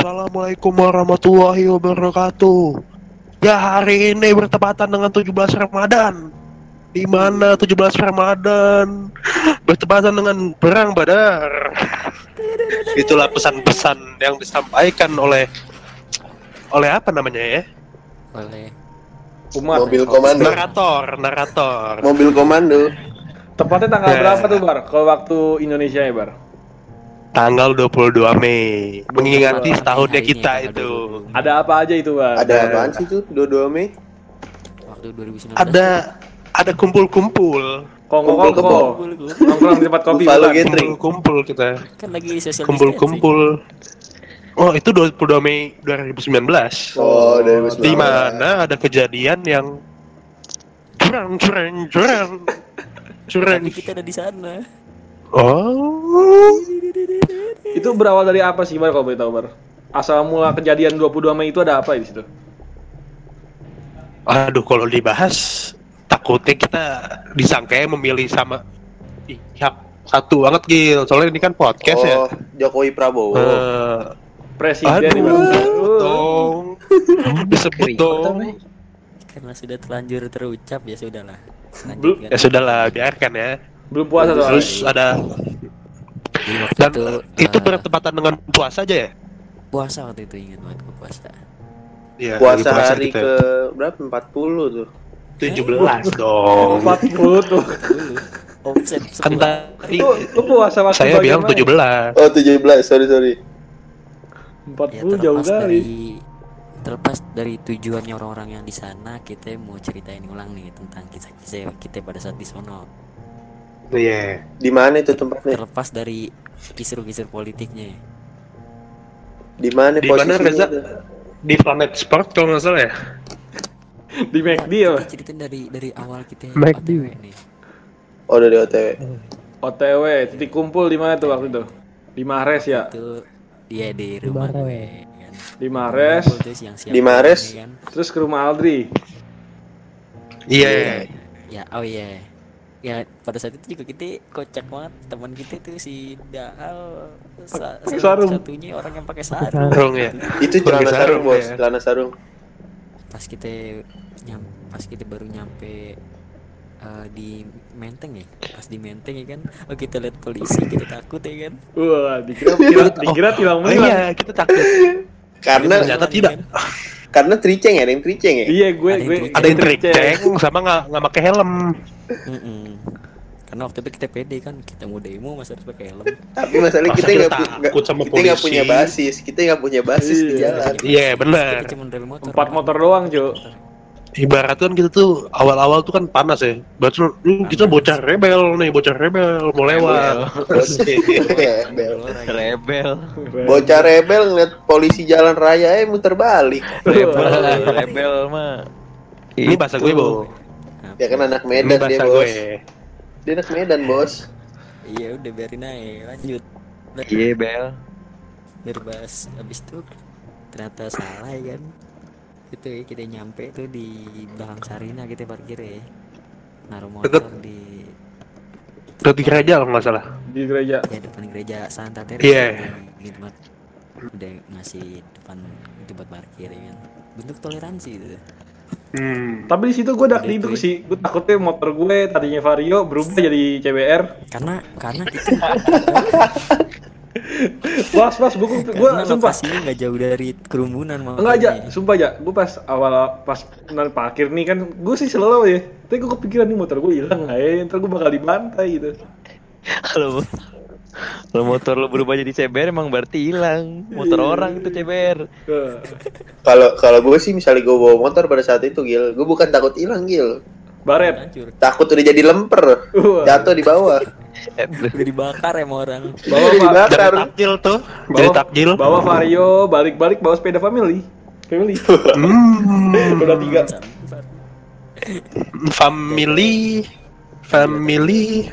Assalamualaikum warahmatullahi wabarakatuh. Ya hari ini bertepatan dengan 17 Ramadan. Di mana 17 Ramadan bertepatan dengan perang Badar. Itulah pesan-pesan yang disampaikan oleh oleh apa namanya ya? oleh Umat. Mobil komando. Narator, narator. Mobil komando. Tepatnya tanggal Ya. berapa tuh Bar? Kalau waktu Indonesia ya Bar? Tanggal 22 Mei, mengingati 22 setahunnya ini kita tanggal itu. 22. Ada apa aja itu Bar? Ada apaan sih tuh? 22 Mei? waktu 2019 Ada ada kumpul-kumpul, Kumpul. Kumpul-kumpul. Nongkrong di tempat kopi Buffalo? Gathering. kumpul-kumpul kita. kan lagi social Kumpul-kumpul. Oh, itu 22 Mei 2019. Oh, dari Oh, Di mana ada kejadian yang curang, curang, curang. Curang. tapi kita ada di sana Oh. Itu berawal dari apa sih Bar kalau boleh tahu Bar? Asal mula kejadian 22 Mei itu ada apa di situ? Aduh, kalau dibahas takutnya kita disangka memilih sama pihak satu banget Gil. Soalnya ini kan podcast ya. Oh, Jokowi Prabowo. Eh, Presiden aduh, dong. Disebut dong. karena sudah terlanjur terucap ya sudahlah Ya sudahlah, biarkan ya. Belum puasa soalnya. Terus ada Jadi waktu dan itu itu eh, bertepatan dengan puasa aja ya? puasa waktu itu ingat banget gue puasa Iya, Puasa lagi hari kita. ke berapa? 40 tuh. 17 dong. 40 tuh. offset Kan tadi Itu lu puasa waktu saya bilang mana? 17. Oh, 17. Sorry, sorry. 40 jauh terlepas kali. dari terlepas dari tujuannya orang-orang yang di sana kita mau ceritain ulang nih tentang kisah-kisah kita pada saat di sono Iya. Di mana itu tempatnya? terlepas dari kisru-kisru politiknya Di mana Di mana? Reza? Di Planet Sport kalau nggak salah ya? Di McD ya. kita ceritain dari dari awal kita McD. OTW nih Oh, dari OTW. OTW, titik kumpul di mana tuh waktu itu? Di Mares ya. itu dia di rumah gue kan Di Mares, Di Mares. kan. terus ke rumah Aldri. Iya. ya oh iya ya pada saat itu juga kita kocak banget teman kita tuh si Daal sa sarung. satunya orang yang pakai sarung Sarung ya. Itu celana sarung, sarung, Bos. ya. Celana sarung. pas kita nyam pas kita baru nyampe eh, di Menteng ya pas di Menteng ya kan oh kita lihat polisi kita takut ya kan Wah, dikira dikira, dikira Oh menilang. iya, kita takut. Karena Ternyata tidak. kan. Karena triceng ya, ada yang triceng ya. Iya, gue Ada yang gue triceng. Ada yang triceng sama nggak nggak pakai helm. Mm-mm. karena waktu itu kita pede kan kita mau demo masa harus pakai helm Tapi masalahnya Masa kita kita nggak kita nggak punya basis, kita nggak punya basis di Iya. jalan. Iya benar. cuma rel motor Empat motor doang, Jo. Ibarat kan kita tuh awal-awal tuh kan panas ya. Berarti lu- lu kita bocah rebel nih, bocah rebel mau lewat. Rebel. Rebel. Bocah rebel ngeliat polisi jalan raya eh muter balik. Rebel. Rebel mah. Ini bahasa gue, Bo. Ya kan anak Medan dia, bahasa Bos. gue. Dia anak Medan, Bos. iya udah biarin aja lanjut Iya, Bel. berbahas habis itu ternyata salah ya kan itu ya kita nyampe tuh di belakang Sarina kita parkir ya naruh motor Deket. di Udah di gereja kalau nggak salah. Di gereja. ya depan gereja Santa Teresa Iya. gitu banget udah ngasih depan itu buat parkir ya kan bentuk toleransi itu Hmm. Tapi di situ gue udah itu itu ya. sih. Gue takutnya motor gue tadinya Vario berubah jadi CBR. karena karena itu Pas pas gue gue sumpah. lokasinya nggak jauh dari kerumunan Enggak aja, makanya. sumpah aja. Gue pas awal pas nan parkir nih kan, gue sih selalu ya. Tapi gue kepikiran nih motor gue hilang nggak ya? Ntar gue bakal dibantai gitu. Kalau kalau motor lo berubah jadi CBR emang berarti hilang. Motor orang itu CBR. Ke- Kalau kalau gue sih misalnya gue bawa motor pada saat itu, Gil, gue bukan takut hilang, Gil. Baret. Takut udah jadi lemper, jatuh di bawah. Udah dibakar ya sama orang Bawa dibakar. Dari takjil tuh. Dari Bawa, takjil. bawa Vario, balik-balik bawa sepeda family. Family. Hmm. Udah tiga. Family. Family.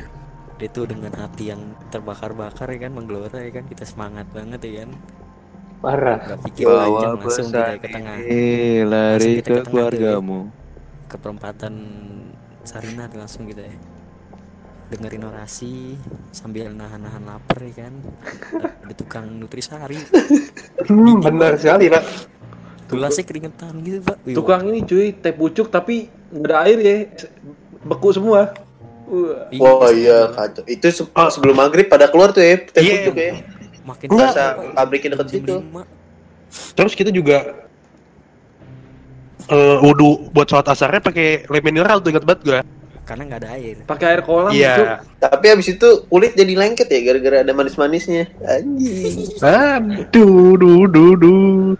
dia tuh dengan hati yang terbakar-bakar ya kan menggelora ya kan kita semangat banget ya kan Parah. nggak pikir Bawa panjang langsung kita pesan ke tengah lari ke ke keluargamu. ke perempatan Sarina tuh langsung kita ya dengerin orasi sambil nahan-nahan lapar ya kan ada tukang nutrisari Hmm, benar sekali pak. gelasnya keringetan gitu pak Wih, Tukang ini cuy, teh pucuk tapi nggak ada air ya. Beku semua. Wah. Wah iya kacau. Itu se- sebelum maghrib pada keluar tuh ya, teh Iya. pucuk ya. makin Enggak. Pabriknya deket situ. Terus kita juga eh wudhu buat sholat asarnya pakai lem mineral tuh ingat banget gue. Karena nggak ada air Pakai air kolam. Iya. Tapi habis itu kulit jadi lengket ya gara-gara ada manis-manisnya. Anjing. Aduh, duh, duh, duh.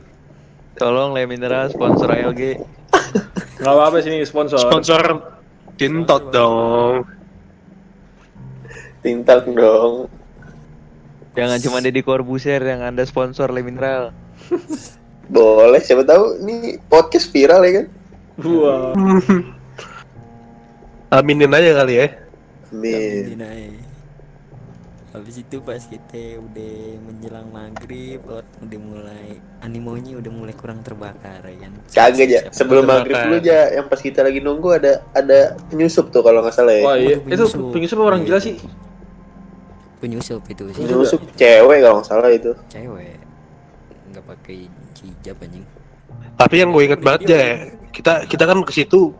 Tolong Le Mineral sponsor ALG. Gak apa-apa sini sponsor. Sponsor Tintot dong. Tintal dong. Jangan cuma Deddy Corbuzier yang anda sponsor Le Mineral. Boleh, siapa tahu ini podcast viral ya kan? Wah. Aminin aja kali ya. Amin. Aminin aja. habis itu pas kita udah menjelang maghrib lot udah mulai animonya udah mulai kurang terbakar ya kan Kagak ya, sebelum Terbakar. maghrib dulu aja, yang pas kita lagi nunggu ada ada penyusup tuh kalau nggak salah ya. Wah iya, itu penyusup. penyusup orang gila sih. penyusup itu sih Penyusup cewek kalau nggak salah itu. cewek nggak pakai hijab anjing Tapi yang gue inget banget ya, kita kita kan ke situ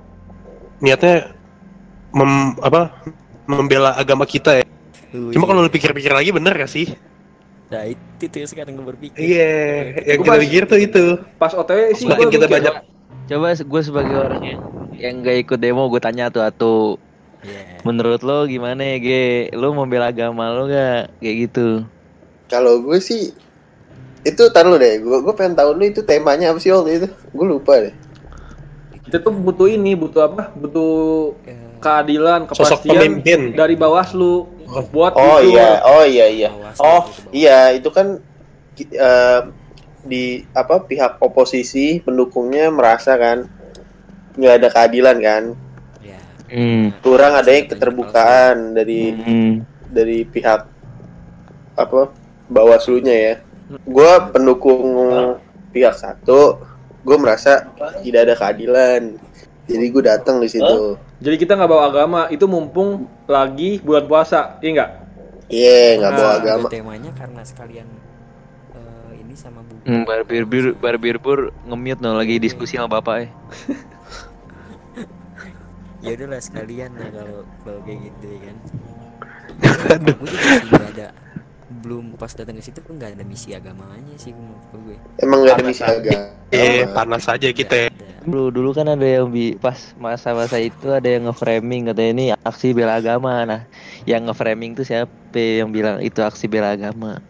niatnya mem, apa membela agama kita ya. Lu, Cuma iya. kalau lu pikir-pikir lagi bener gak sih? nah itu tuh sekarang gue berpikir Iya, yang Gua kita pas- pikir tuh itu. Pas OTW sih Semakin gua kita mikir, banyak Coba gue sebagai orang yang yang gak ikut demo gue tanya tuh atu Iya. menurut lo gimana ya Ge? Lo membela agama lo gak kayak gitu? Kalau gue sih itu tar lu deh, gue gue pengen tahu lu itu temanya apa sih waktu itu? Gue lupa deh. Kita tuh butuh ini, butuh apa? Butuh Eh, keadilan, kepastian dari Bawaslu buat Oh itu. iya, oh iya iya. Bawaslu Oh iya, itu kan eh, di apa pihak oposisi pendukungnya merasa kan nggak ada keadilan kan, ya Hmm. kurang ada yang keterbukaan dari Hmm. dari pihak apa Bawaslunya ya. Gue pendukung pihak satu, gue merasa tidak ada keadilan. Jadi gue datang di situ. Jadi kita nggak bawa agama, itu mumpung lagi bulan puasa, iya nggak? Iya, nggak bawa Nah, agama. ada temanya karena sekalian eh, ini sama bu Hmm, barbir bir barbir pur nge-mute no lagi diskusi sama bapak eh. ya udahlah sekalian lah kalau kalau kayak gitu ya kan gue juga sih nggak ada belum pas datang ke situ pun nggak ada misi agamanya sih menurut gue Emang nggak ada misi agama. Eh, panas aja kita. ya. Dulu dulu kan ada yang bi pas masa-masa itu ada yang nge-framing katanya ini aksi bela agama. Nah, yang nge-framing tuh siapa yang bilang itu aksi bela agama?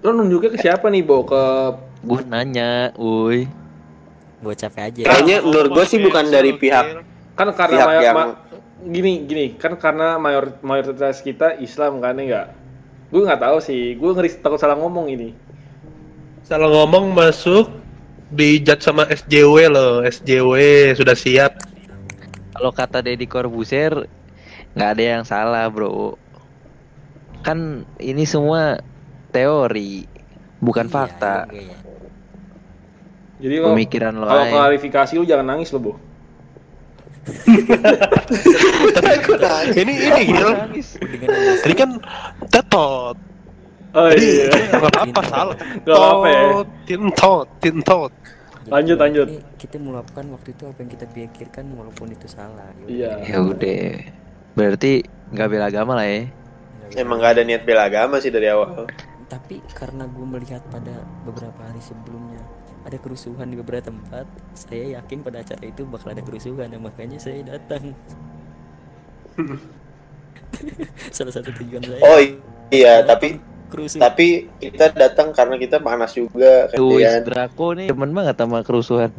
Lo nunjuknya ke siapa nih, Bo? Ke Gue nanya, woi. gue capek aja Kayaknya menurut gue sih bukan dari pihak kan karena pihak mayor- yang ma- gini gini kan karena mayor mayoritas kita Islam kan ya nggak gue nggak tahu sih gue ngeri takut salah ngomong ini Salah ngomong masuk dijat sama SJW loh, SJW sudah siap. Kalau kata Deddy Corbuzier nggak ada yang salah, Bro. Kan ini semua teori, bukan Iya, fakta. juga ya. jadi lo Pemikiran lo kalau klarifikasi lu jangan nangis lo Bo Ini ini alasan Tadi kan tetot. oh iya nggak apa-apa salah. Nggak apa-apa ya. Tot, Tintot, tintot. Lanjut, lanjut. kita meluapkan waktu itu apa yang kita pikirkan walaupun itu salah udah. Iya. Ya udah. Berarti nggak bela agama lah ya. Emang nggak ada niat bela agama sih dari awal. tapi karena gue melihat pada beberapa hari sebelumnya ada kerusuhan di beberapa tempat saya yakin pada acara itu bakal ada kerusuhan dan makanya saya datang salah satu tujuan saya Oh iya, tapi kerusuhan tapi kita datang karena kita panas juga kan. Tuh, kan? Draco nih demen banget sama kerusuhan.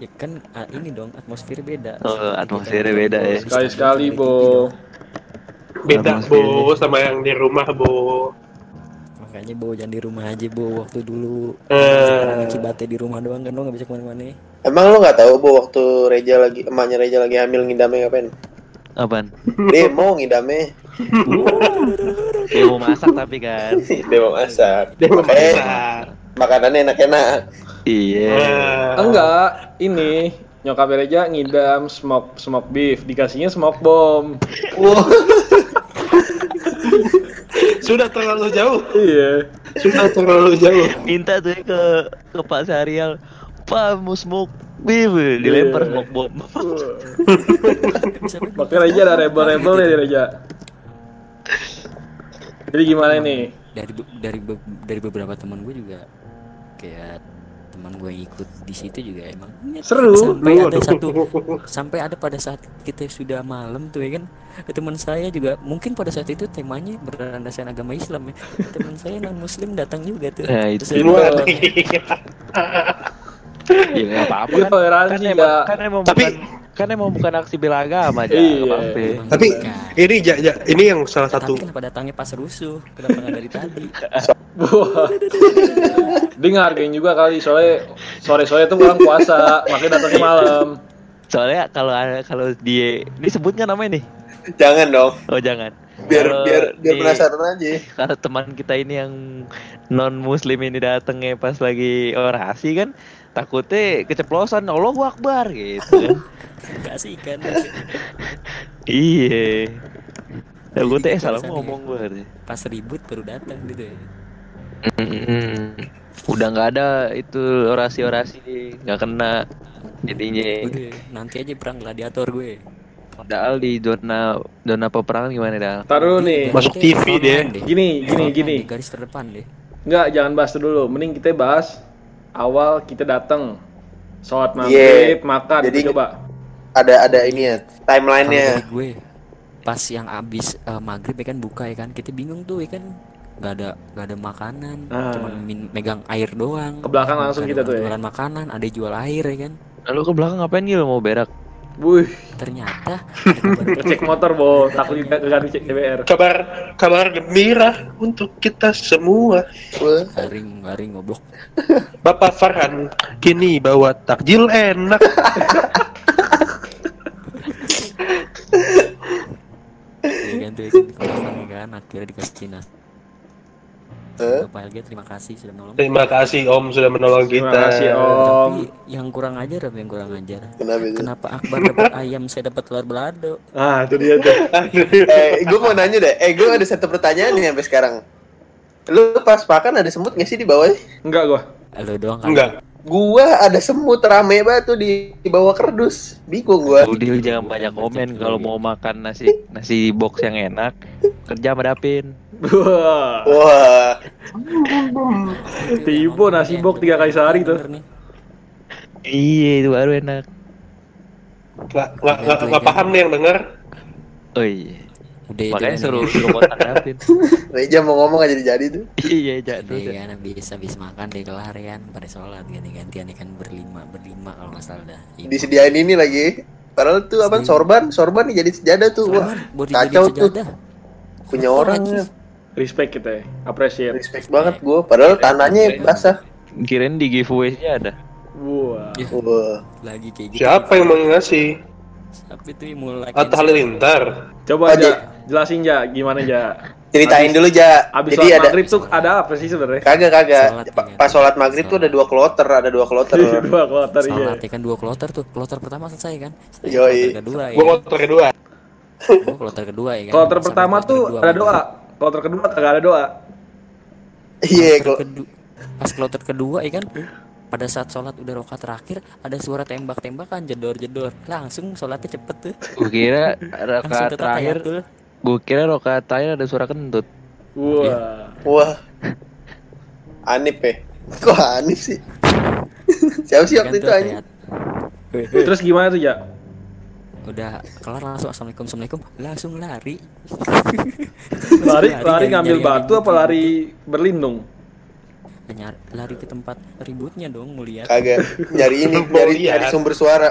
ya kan ah, ini dong atmosfer beda Oh, kita beda ya. di sekali-sekali stadion Bo. Beda bo sama yang di rumah bo. Makanya bo jangan di rumah aja bo waktu dulu Eh. sekarang akibatnya di rumah doang kan lo nggak bisa ke mana-mana Emang lo nggak tahu bu waktu Reja lagi emaknya Reja lagi hamil ngidamnya ngapain? Apaan? Demo ngidamnya. Mau masak tapi kan. Demo masak. Dia mau Eh, masak. makanannya enak-enak. Iya. Eh, enggak ini nyokap Reja ngidam smoke smoke beef, dikasihnya smoke bomb. Sudah terlalu jauh. Iya. Sudah terlalu jauh. Minta tuh ya ke ke Pak Sarial, Pak mau smoke beef, dilempar Iya. smoke bomb. Makanya Reja ada rebel-rebel ya di Reja. Jadi gimana nih? dari dari dari beberapa teman gue juga kayak teman gue yang ikut di situ juga emang Seru. sampai ada satu sampai ada pada saat kita sudah malam tuh ya kan teman saya juga mungkin pada saat itu temanya berlandaskan agama Islam ya teman saya non Muslim datang juga tuh Nah, itu. Terus saya Waduh. bilang, Ya nggak apa-apa kan. Kan emang, kan emang Tapi- bukan kan emang bukan aksi bela agama aja. Iya. nggak apa-apa. "Emang Tapi bukan." ini ja, ja, ini yang salah satu tapi kenapa datangnya pas rusuh kenapa nggak dari tadi. Dia ngehargain juga kali soalnya sore-sore tuh orang puasa, makanya datangnya malam. Soalnya kalau ada kalau dia disebutnya namanya nih. jangan dong. Oh jangan. Biar Kalau biar biar di- penasaran aja. Kalau teman kita ini yang non muslim ini datangnya pas lagi orasi kan takutnya keceplosan Allahu Akbar gitu kan. kasih kan iya. Takutnya eh salah ngomong gue. pas ribut baru datang gitu ya. Udah nggak ada itu orasi-orasi nggak kena jadinya. Udah, nanti aja perang gladiator gue Dal di zona zona peperangan gimana Dal? Taruh nih. Masuk TV deh. deh. Gini, gini, Frontline gini. garis terdepan deh Enggak, jangan bahas dulu. Mending kita bahas awal kita datang. Sholat maghrib, Iya. makan, Jadi- coba. Ada ada ini ya, timelinenya. gue pas yang abis eh, maghrib ya kan buka ya kan kita bingung tuh ya kan nggak ada nggak ada makanan Ah. cuman min- megang air doang Ke belakang langsung kita ada tuh ya. jualan makanan ada jual air ya kan Lalu ke belakang ngapain gitu mau berak? Wuih, ternyata ngecek motor, Bo. Takut kita ganti cek DBR. kabar kabar gembira untuk kita semua. Wah, garing garing goblok Bapak Farhan kini bawa takjil enak. ya kan tuh kan, ya kan akhirnya dikasih nasi Eh? Bapak LG terima kasih sudah menolong Terima kasih Om sudah menolong kita. Terima kasih, Om. tapi yang kurang ajar apa yang kurang ajar kenapa itu? kenapa Akbar dapat ayam saya dapat telur belado Ah, itu dia tuh. eh, gue mau nanya deh. Eh, gue ada satu pertanyaan nih sampai sekarang. Lu pas makan ada semut gak sih di bawahnya? Enggak gua. lo doang kan Enggak. Gua ada semut rame banget tuh di, di bawah kerdus. Bingung gua. Udah jangan banyak komen kalau mau makan nasi nasi box yang enak kerja sama Dapin. Wah. Wah, Tibo nasi bok tiga kali sehari tuh. Iya itu baru enak. Nggak nggak nggak nggak paham nih yang denger. Oh iya. Udah itu Makanya kan, suruh ya. suruh kontak Dapin. Reja mau ngomong aja jadi-jadi tuh. iya jatuh. Udah kan habis habis makan deh kelar ya kan pada sholat ganti-gantian ya kan berlima berlima kalau nggak salah dah Ibu. Disediain ini lagi. Padahal tuh apa sorban, sorban nih jadi sejadah tuh. Wah, Sorban, buat kacau tuh. punya orang. lagi. ya. Respect kita ya. Appreciate. Respect banget gua. Padahal tanahnya basah. Kirain di giveaway-nya ada. Wah. Ya, Wah, lagi kayak gitu Siapa yang mau ngasih? Yang mau like Atta Halilintar. Coba Aja. jelasin ja gimana ja. ceritain Abis- dulu ja. Abis Jadi sholat ada maghrib tuh ada apa sih sebenarnya? kagak kagak. Sholat, Pa- ya. Pas sholat maghrib tuh ada dua kloter, ada dua kloter. Dua kloter iya. Salat ya kan dua kloter tuh kloter pertama selesai kan Yoi. kloter kedua ya Gua kotor kedua. Gua kloter kedua ya kan Kloter Sampai pertama kloter tuh kedua, ada doa. Kloter kedua kagak ada doa. Iya, Kloter klo- kedu- pas kloter kedua ya kan pada saat sholat udah rokat terakhir ada suara tembak-tembakan jedor-jedor langsung sholatnya cepet tuh Gue kira tetap terakhir, gue kira rakaat terakhir ada suara kentut. Wah. Wah. Anip ya. Kok anip sih? Siapa sih waktu itu kayak, Terus gimana tuh ja? udah kelar langsung assalamualaikum assalamualaikum langsung lari Lari Lari, lari ngambil batu apa lari berlindung? Nyari, lari ke tempat ributnya dong mau lihat Kagak. Nyari ini, nyari, nyari sumber suara.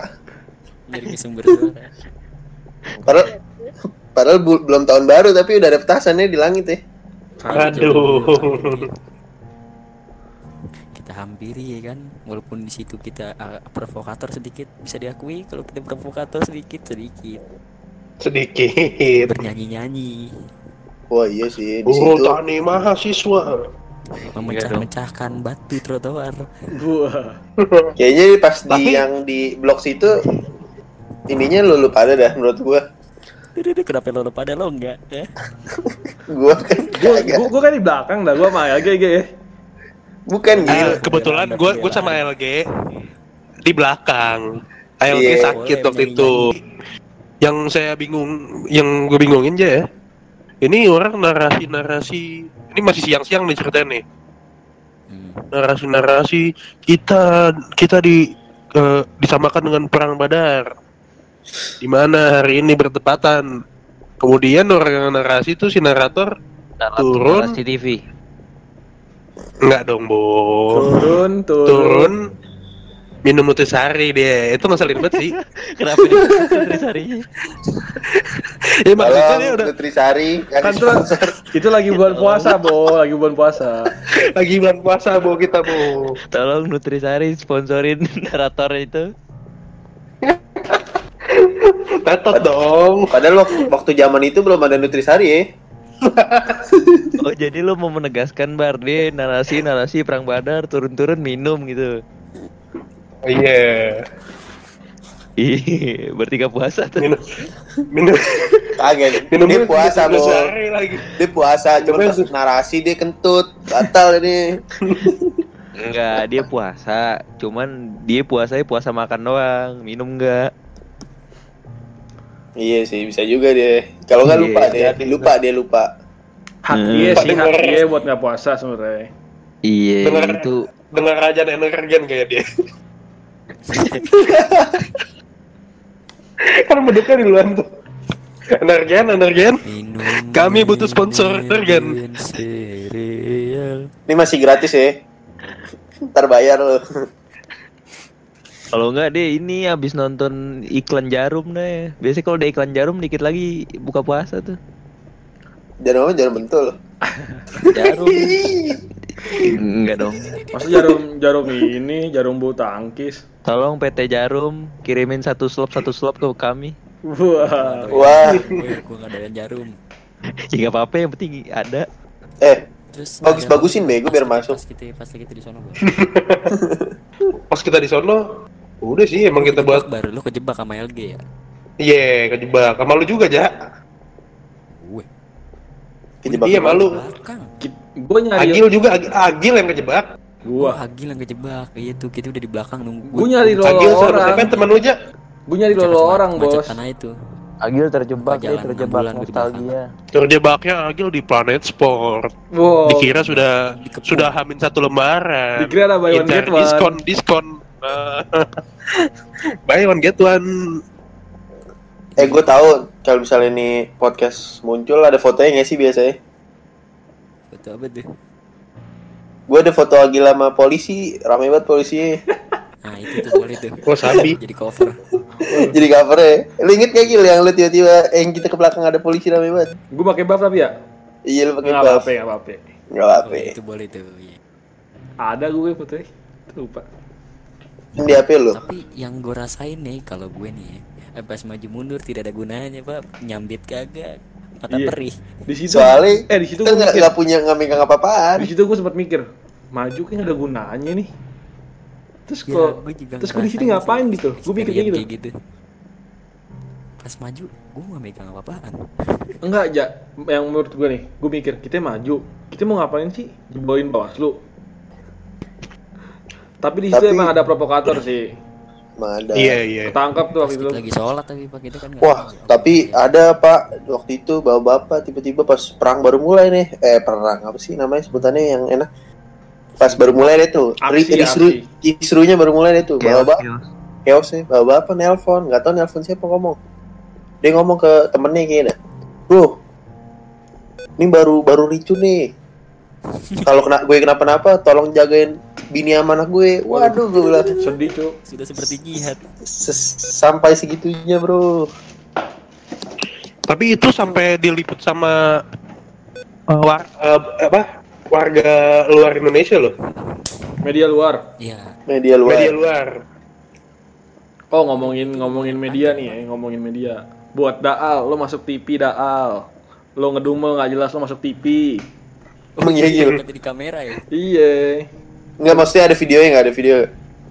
nyari sumber suara Padahal padahal bu- belum tahun baru tapi udah ada petasannya di langit ya. Aduh. kita hampiri ya kan walaupun di situ kita uh, provokator sedikit bisa diakui kalau kita provokator sedikit sedikit Sedikit. bernyanyi nyanyi Wah iya sih di situ. tani mahasiswa. Memecah-mecahkan batu trotoar. Wah. Kayaknya pas di Tapi- yang di blok situ ininya lu lupa ada dah menurut gua. Aduh, Kenapa lo pada lo enggak? Eh? Gua kan Gua, gua, gua kan di belakang dah, gua sama LG ya. Bukan Ah, gil. kebetulan pembela. gue sama LG di belakang. LG Iya. sakit Boleh waktu itu. Yang saya bingung, yang gue bingungin aja ya. Ini orang narasi-narasi, ini masih siang-siang nih ceritanya nih. Hmm. Narasi-narasi kita kita di eh, disamakan dengan perang Badar. Di mana hari ini bertepatan. Kemudian orang yang narasi itu si narator Turun. Narasi TV. enggak dong, Bo. Turun, turun. turun minum nutrisari dia itu ngeselin banget sih Kenapa dia Nutrisarinya? ya maksudnya dia udah Nutrisari Kan sponsor. itu lagi bulan puasa, Bo, lagi bulan puasa. lagi bulan puasa bo kita bo Tolong Nutrisari sponsorin narator itu. tetot dong Padahal wak- waktu zaman itu belum ada Nutrisari ya. Oh jadi lu mau menegaskan bar dia narasi narasi perang badar turun-turun minum gitu. Iya Ih, berarti gak puasa tuh. minum minum Kagak. minum Dia puasa, Bo. lagi Dia puasa, cuma pas narasi dia kentut. Batal ini. Enggak, dia puasa. Cuman dia puasanya puasa makan doang, minum enggak. Iya sih, bisa juga dia. Kalau nggak Iya, lupa deh, jadi. lupa dia lupa. Hak Hmm. dia sih, hak dia buat nggak puasa sebenarnya. Iya, Bener. itu dengar aja energen kayak dia kan beduknya di luar tuh energen energen. Kami butuh sponsor, Ergen. minum Cereal. Ini masih gratis ya. Ntar bayar lo. kalau enggak dia ini habis nonton iklan jarum deh. Biasanya kalau ada iklan jarum dikit lagi buka puasa tuh. Jangan apa, jangan bentul. Jarum. enggak dong. Masa jarum jarum ini, jarum bulu tangkis. Tolong PT Jarum kirimin satu slop satu slop ke kami. Wah. Wah, Gue gue nggak ada jarum. Ya nggak apa-apa yang penting ada. eh, Terus Bagus-bagusin, bego, biar pas- masuk. Pas kita pas kita di sono, pas kita di sono udah sih emang kita buat baru lu kejebak sama LG ya. iya kejebak sama lu juga ja. Kejebak. iya malu. Gue nyari Agil juga Agil, Agil yang kejebak Gua gua. Agil yang kejebak. Iya tuh kita udah di belakang nunggu. Gua nyari lo Agil sama orang. siapa temen lu ja Gue nyari lo orang, Bos. Tanah itu. Agil terjebak, dia terjebak nostalgia. terjebaknya Agil di Planet Sport Wow. dikira sudah Dikepung. sudah hamin satu lembaran Dikira ada buy one get one. diskon diskon buy one get one Eh, gue tahu kalau misalnya ini podcast muncul ada fotonya nggak sih biasanya? Foto apa tuh? Gue ada foto Agil sama polisi, rame banget polisinya. Nah itu tuh boleh tuh. oh sabi Jadi cover. Jadi cover ya. Lu inget gak Gil yang lu tiba-tiba yang kita ke belakang ada polisi rame banget? Gue pakai buff tapi ya. Iya lu pakai buff. apa-apa, nggak apa-apa. Oh, apa-apa. itu boleh tuh. Iya. Ada gue fotonya. Lupa. Ini di HP lu. Tapi yang gue rasain nih kalau gue nih eh, pas maju mundur tidak ada gunanya pak nyambit kagak mata Iya. perih Di situ. Soalnya eh di situ kita nggak nggak punya nggak megang apa-apaan. Di situ gue sempat mikir, maju kan ada gunanya nih. Terus Ya, kok gue juga terus gue di sini ngapain sih. gitu? Gue mikir kayak gitu. Experience pas maju gue gak megang apa-apaan Enggak aja, yang menurut gue nih, gue mikir kita maju, kita mau ngapain sih? Jeboin Bawaslu. Tapi di situ Tapi- emang ada provokator sih. Emang ada. iya iya Ketangkap tuh waktu itu. lagi sholat tapi pak kita kan nggak Wah, tapi ada Pak waktu itu bapak-bapak tiba-tiba pas perang baru mulai nih. Eh, perang apa sih namanya sebutannya yang enak? Pas baru mulai deh tuh. Aksi, Ri- Kisru, kisrunya baru mulai deh tuh. Bapak chaos sih. Bapak nelpon, nggak tahu nelpon siapa ngomong. Dia ngomong ke temennya kayaknya. Bro, ini baru baru ricu nih. Kalau kena gue kenapa-napa, tolong jagain bini sama anak gue. Waduh, gue bilang Sedih cuy. sudah seperti jihad "Ses- sampai segitunya bro. tapi itu sampai diliput sama uh, war, uh, apa warga luar Indonesia loh Media luar. ya Media luar. media luar Oh ngomongin ngomongin media nih ya, ngomongin media. Buat Daal, lo masuk TV Daal. Lo ngedumel nggak jelas lo masuk TV. Emang iya Gil? Kata di kamera ya. Iya. Nggak maksudnya ada videonya nggak ada video?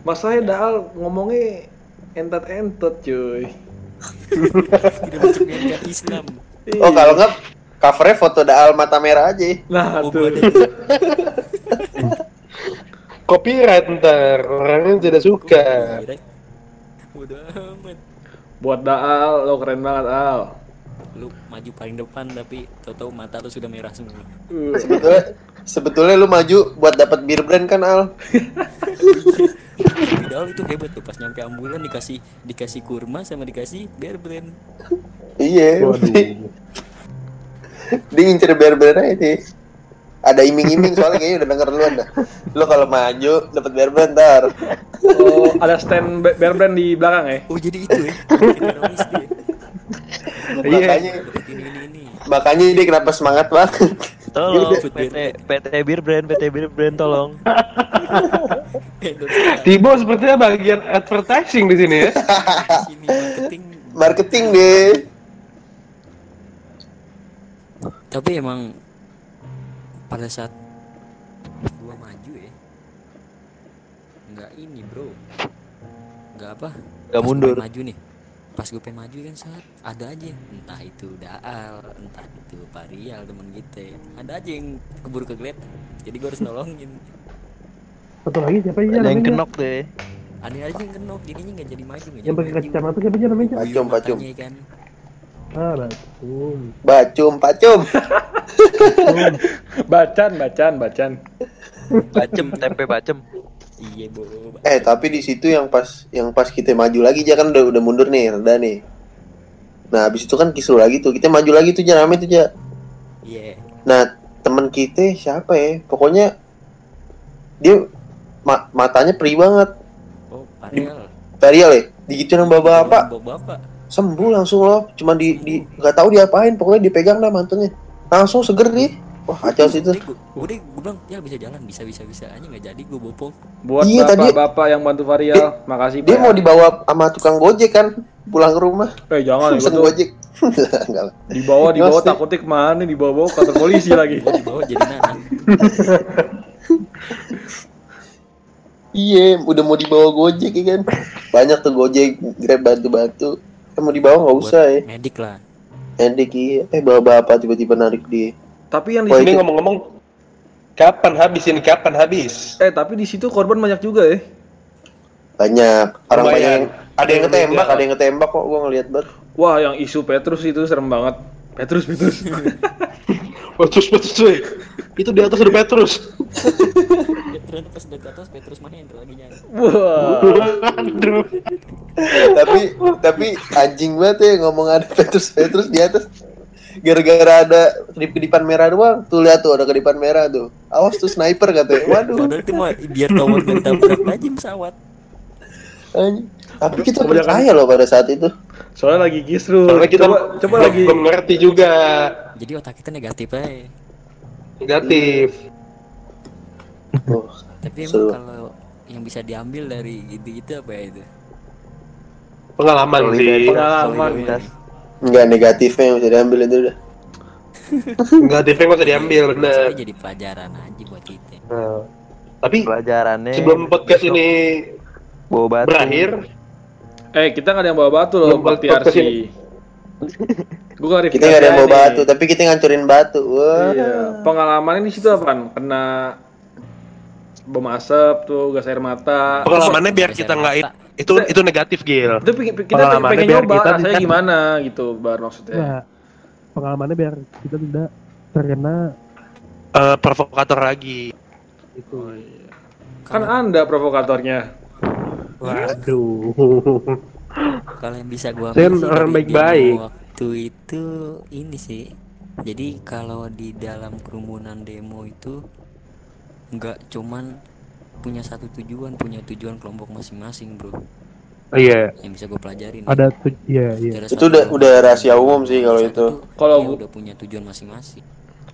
Masalahnya Daal ngomongnya entet-entet cuy. Tidak macam yang Islam. Oh kalau nggak covernya foto Daal mata merah aja. Nah Oh, tuh. Copyright ntar orangnya tidak suka. Copyright. Bodoh amat. Buat Daal, lo keren banget Al. Lu maju paling depan tapi tahu-tahu mata lu sudah merah semua. Uh, Sebetulnya sebetulnya lu maju buat dapat beer brand kan Al? Padahal itu hebat tuh pas nyampe ambulan dikasih dikasih kurma sama dikasih bear brand. Iya. Dia ngincer beer brand aja sih. Ada iming-iming soalnya kayaknya udah denger duluan dah. Lu kalau maju dapat beer brand ntar. oh, ada stand Be- Bear Brand di belakang ya? Oh jadi itu ya. Bikin teroris dia. Iya. Makanya Dapat ini ini ini. makanya dia kenapa semangat banget. Tolong Iya, PT PT Bir Brand PT Bir Brand tolong. Tibo sepertinya bagian advertising di sini ya. sini marketing. Marketing deh. Tapi emang pada saat gua maju ya nggak ini bro nggak apa Nggak mundur. maju nih pas gue pengen maju kan saat ada aja entah itu Daal entah itu Parial temen kita ya. ada aja yang keburu kegeletak jadi gue harus nolongin Satu lagi siapa aja Ada yang kenok deh. ada aja yang kenok jadinya nggak jadi maju nggak Yang jadi pakai kacamata siapa aja namanya? Cak? Pacum, kan Ah. Bacum, pacum. Bacan, bacan, bacan. Bacem, tempe bacem. Iya bo Eh tapi di situ yang pas yang pas kita maju lagi aja kan udah udah mundur nih, reda nih. Nah habis itu kan kisru lagi tuh, kita maju lagi tuh aja rame tuh aja. iya Nah temen kita siapa ya? Pokoknya dia ma- matanya perih banget. oh Parial Perial ya, digituin sama bapak-bapak bapak sembuh langsung loh. Cuma di di nggak tahu diapain, pokoknya dipegang dah mantunya. Langsung seger deh. Wah kacau sih itu. Udah, gue bilang ya bisa jalan bisa bisa bisa aja nggak jadi gue bopong Buat Iya, tadi- bapak-bapak yang bantu Varial, makasih Dia Pak. mau dibawa sama tukang gojek kan pulang ke rumah. Eh jangan ya, tuh gojek. Enggak lah. dibawa dibawa takutnya ke mana dibawa bawa kantor polisi lagi. dibawa jadi nanang Iya, udah mau dibawa gojek ya kan. Banyak tuh gojek, grab bantu-bantu. Eh, mau dibawa nggak usah ya. medik lah Edik iya. Eh bawa bapak tiba-tiba narik dia. Tapi yang di Wah, sini Ini ngomong-ngomong kapan habis ini kapan habis? eh tapi di situ korban banyak juga ya. Banyak. Orang Lumayan. banyak yang ada yang yang ketembak, meninggal. ada yang ketembak kok gua ngeliat ber. Wah, yang isu Petrus itu serem banget. Petrus, Petrus. Petrus Petrus cuy. Itu di atas ada Petrus. ternyata pas udah ke atas Petrus Mahendra lagi nyari Wah. Tapi tapi anjing banget ya ngomong ada Petrus Petrus di atas. Gara-gara ada kedip-kedipan merah doang. Tuh lihat tuh ada kedipan merah tuh. Awas tuh sniper katanya. Waduh. padahal itu mah biar tower gak tabrak aja pesawat. Tapi kita Kebanyakan- percaya loh pada saat itu. Soalnya lagi kisru. Soalnya kita coba lagi belum ngerti juga. jadi otak kita negatif aja Negatif. Oh, tapi emang Seru. kalau yang bisa diambil dari gitu-gitu apa ya itu Pengalaman sih. pengalaman. Enggak negatifnya yang bisa diambil itu udah. Negatifnya nggak usah diambil bener. Maksudnya jadi pelajaran aja buat kita Nah, tapi Pelajarannya. sebelum podcast besok ini bawa batu. berakhir, Eh, kita nggak ada yang bawa batu loh, buat TRC. nggak Kita nggak ada yang bawa nih. batu, tapi kita ngancurin batu. Wah. Iya. Pengalaman ini situ apaan? Kena bom asap tuh, gas air mata. pengalamannya biar kita nggak itu itu negatif Gil. Itu kita Pengalamannya pengen biar nyoba kita rasanya bisa- gimana gitu, bar maksudnya. Nah, pengalamannya biar kita tidak terkena Eh, provokator lagi. itu. Kan Anda provokatornya. Waduh. kalau yang bisa gua Saya orang baik-baik. demo waktu itu ini sih jadi kalau di dalam kerumunan demo itu nggak cuman punya satu tujuan punya tujuan kelompok masing-masing bro Iya. yang bisa gue pelajarin Ada tuh, iya iya. Itu udah udah rahasia umum sih kalau itu. Kalau gua- udah punya tujuan masing-masing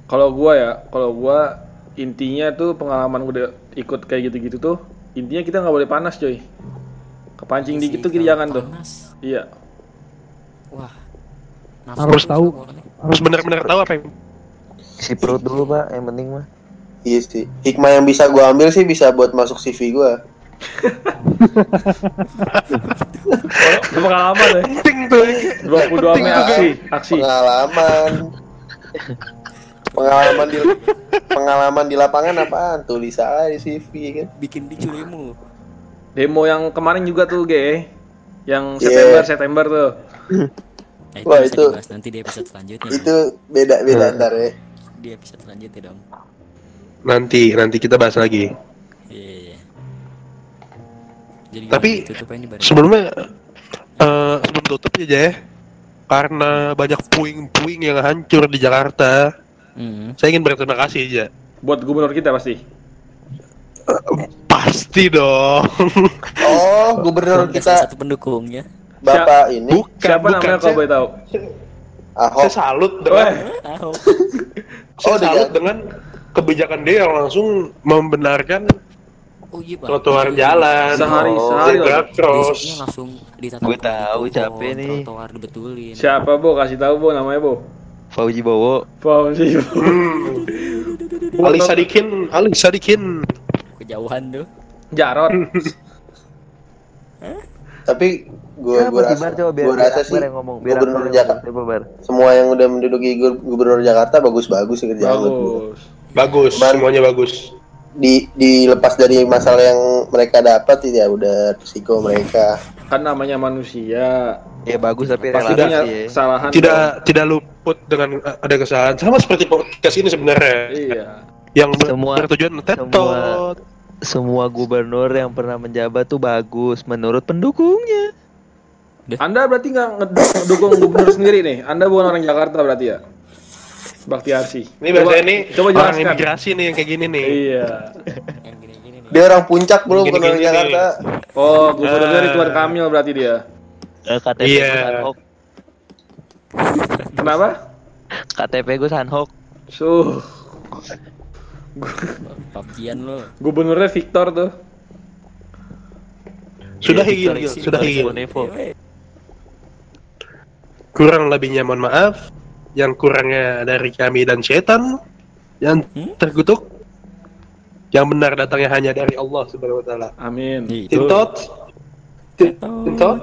Kalau gua ya, kalau gua intinya tuh pengalaman udah ikut kayak gitu-gitu tuh, intinya kita nggak boleh panas coy. Kepancing Iya dikit tuh kita jangan tuh. Iya. wah Harus tahu. Harus benar-benar tahu apa yang Si perut dulu pak, yang penting mah. Iya sih. Hikmah yang bisa gua ambil sih bisa buat masuk CV gua. Itu pengalaman ya. Penting tuh. 22 Mei aksi, aksi. Pengalaman. pengalaman di pengalaman di lapangan apaan? Tulis aja di CV kan. bikin di demo Demo yang kemarin juga tuh, Ge. Yang Iya. September, September tuh. nah, itu Wah, bisa itu- nanti di episode selanjutnya Itu beda-beda ntar ya. di episode selanjutnya dong Nanti nanti kita bahas lagi. iya iya. jadi Tapi-? Sebelumnya eh sebelum tutup aja ya. Karena banyak puing-puing yang hancur di Jakarta, Hmm. saya ingin berterima kasih aja. Buat gubernur kita pasti. Pasti dong. Oh, gubernur kita satu pendukungnya Bapak ini Bukan, Siapa bukan. namanya kalau Saya, boleh tahu? Ahok. saya salut dengan Ahok saya Oh, salut dia- dengan kebijakan dia yang langsung membenarkan oh iya pak trotoar Iya, jalan, Sehari- oh, sehari zebra loh. cross. Langsung ditata Gue tahu, capek nih. trotoar dibetulin siapa, Bo? Kasih tahu, Bo, namanya, Bo. Fauji Bowo. Fauzi. Bo. Hmm. Ali Sadikin, Ali Sadikin. kejauhan tuh Jarot. Tapi gua gua rasa, coba biar, gua biar rasa sih yang ngomong. Biar gubernur Jakarta semua yang udah menduduki gu- gubernur Jakarta bagus-bagus sih kerjaan. Bagus. Bagus, Man. semuanya bagus. Di dilepas dari masalah yang mereka dapat ya udah risiko mereka. Kan namanya manusia. Ya bagus tapi Pasti punya sih ya. kesalahan. Tidak tidak luput dengan uh, ada kesalahan. Sama seperti podcast ini sebenarnya. Iya. Yang Semua- bertujuan tetot. Semua gubernur yang pernah menjabat tuh bagus menurut pendukungnya. Anda berarti nggak nged- ngedukung gubernur sendiri nih? Anda bukan orang Jakarta berarti ya? Bakti Arsi. Ini biasanya Coba- nih Coba orang jelaskan. imigrasi nih yang kayak gini nih. Iya. yang gini-gini nih Dia orang puncak bro, bukan Gini-gini orang nih. Jakarta. Oh, gubernurnya Ah. Ridwan Kamil berarti dia. Eh, KTP Iya. gue Sanhok. Kenapa? KTP gue Sanhok. Suh, PUBG-an lo gubernurnya Victor tuh. Sudah Iya, higil, sudah higil. Bonevo. Kurang lebihnya mohon maaf. Yang kurangnya dari kami dan setan yang Hmm? terkutuk. Yang benar datangnya hanya dari Allah Subhanahu wa taala. Amin. Itu. Tintot. Tintot.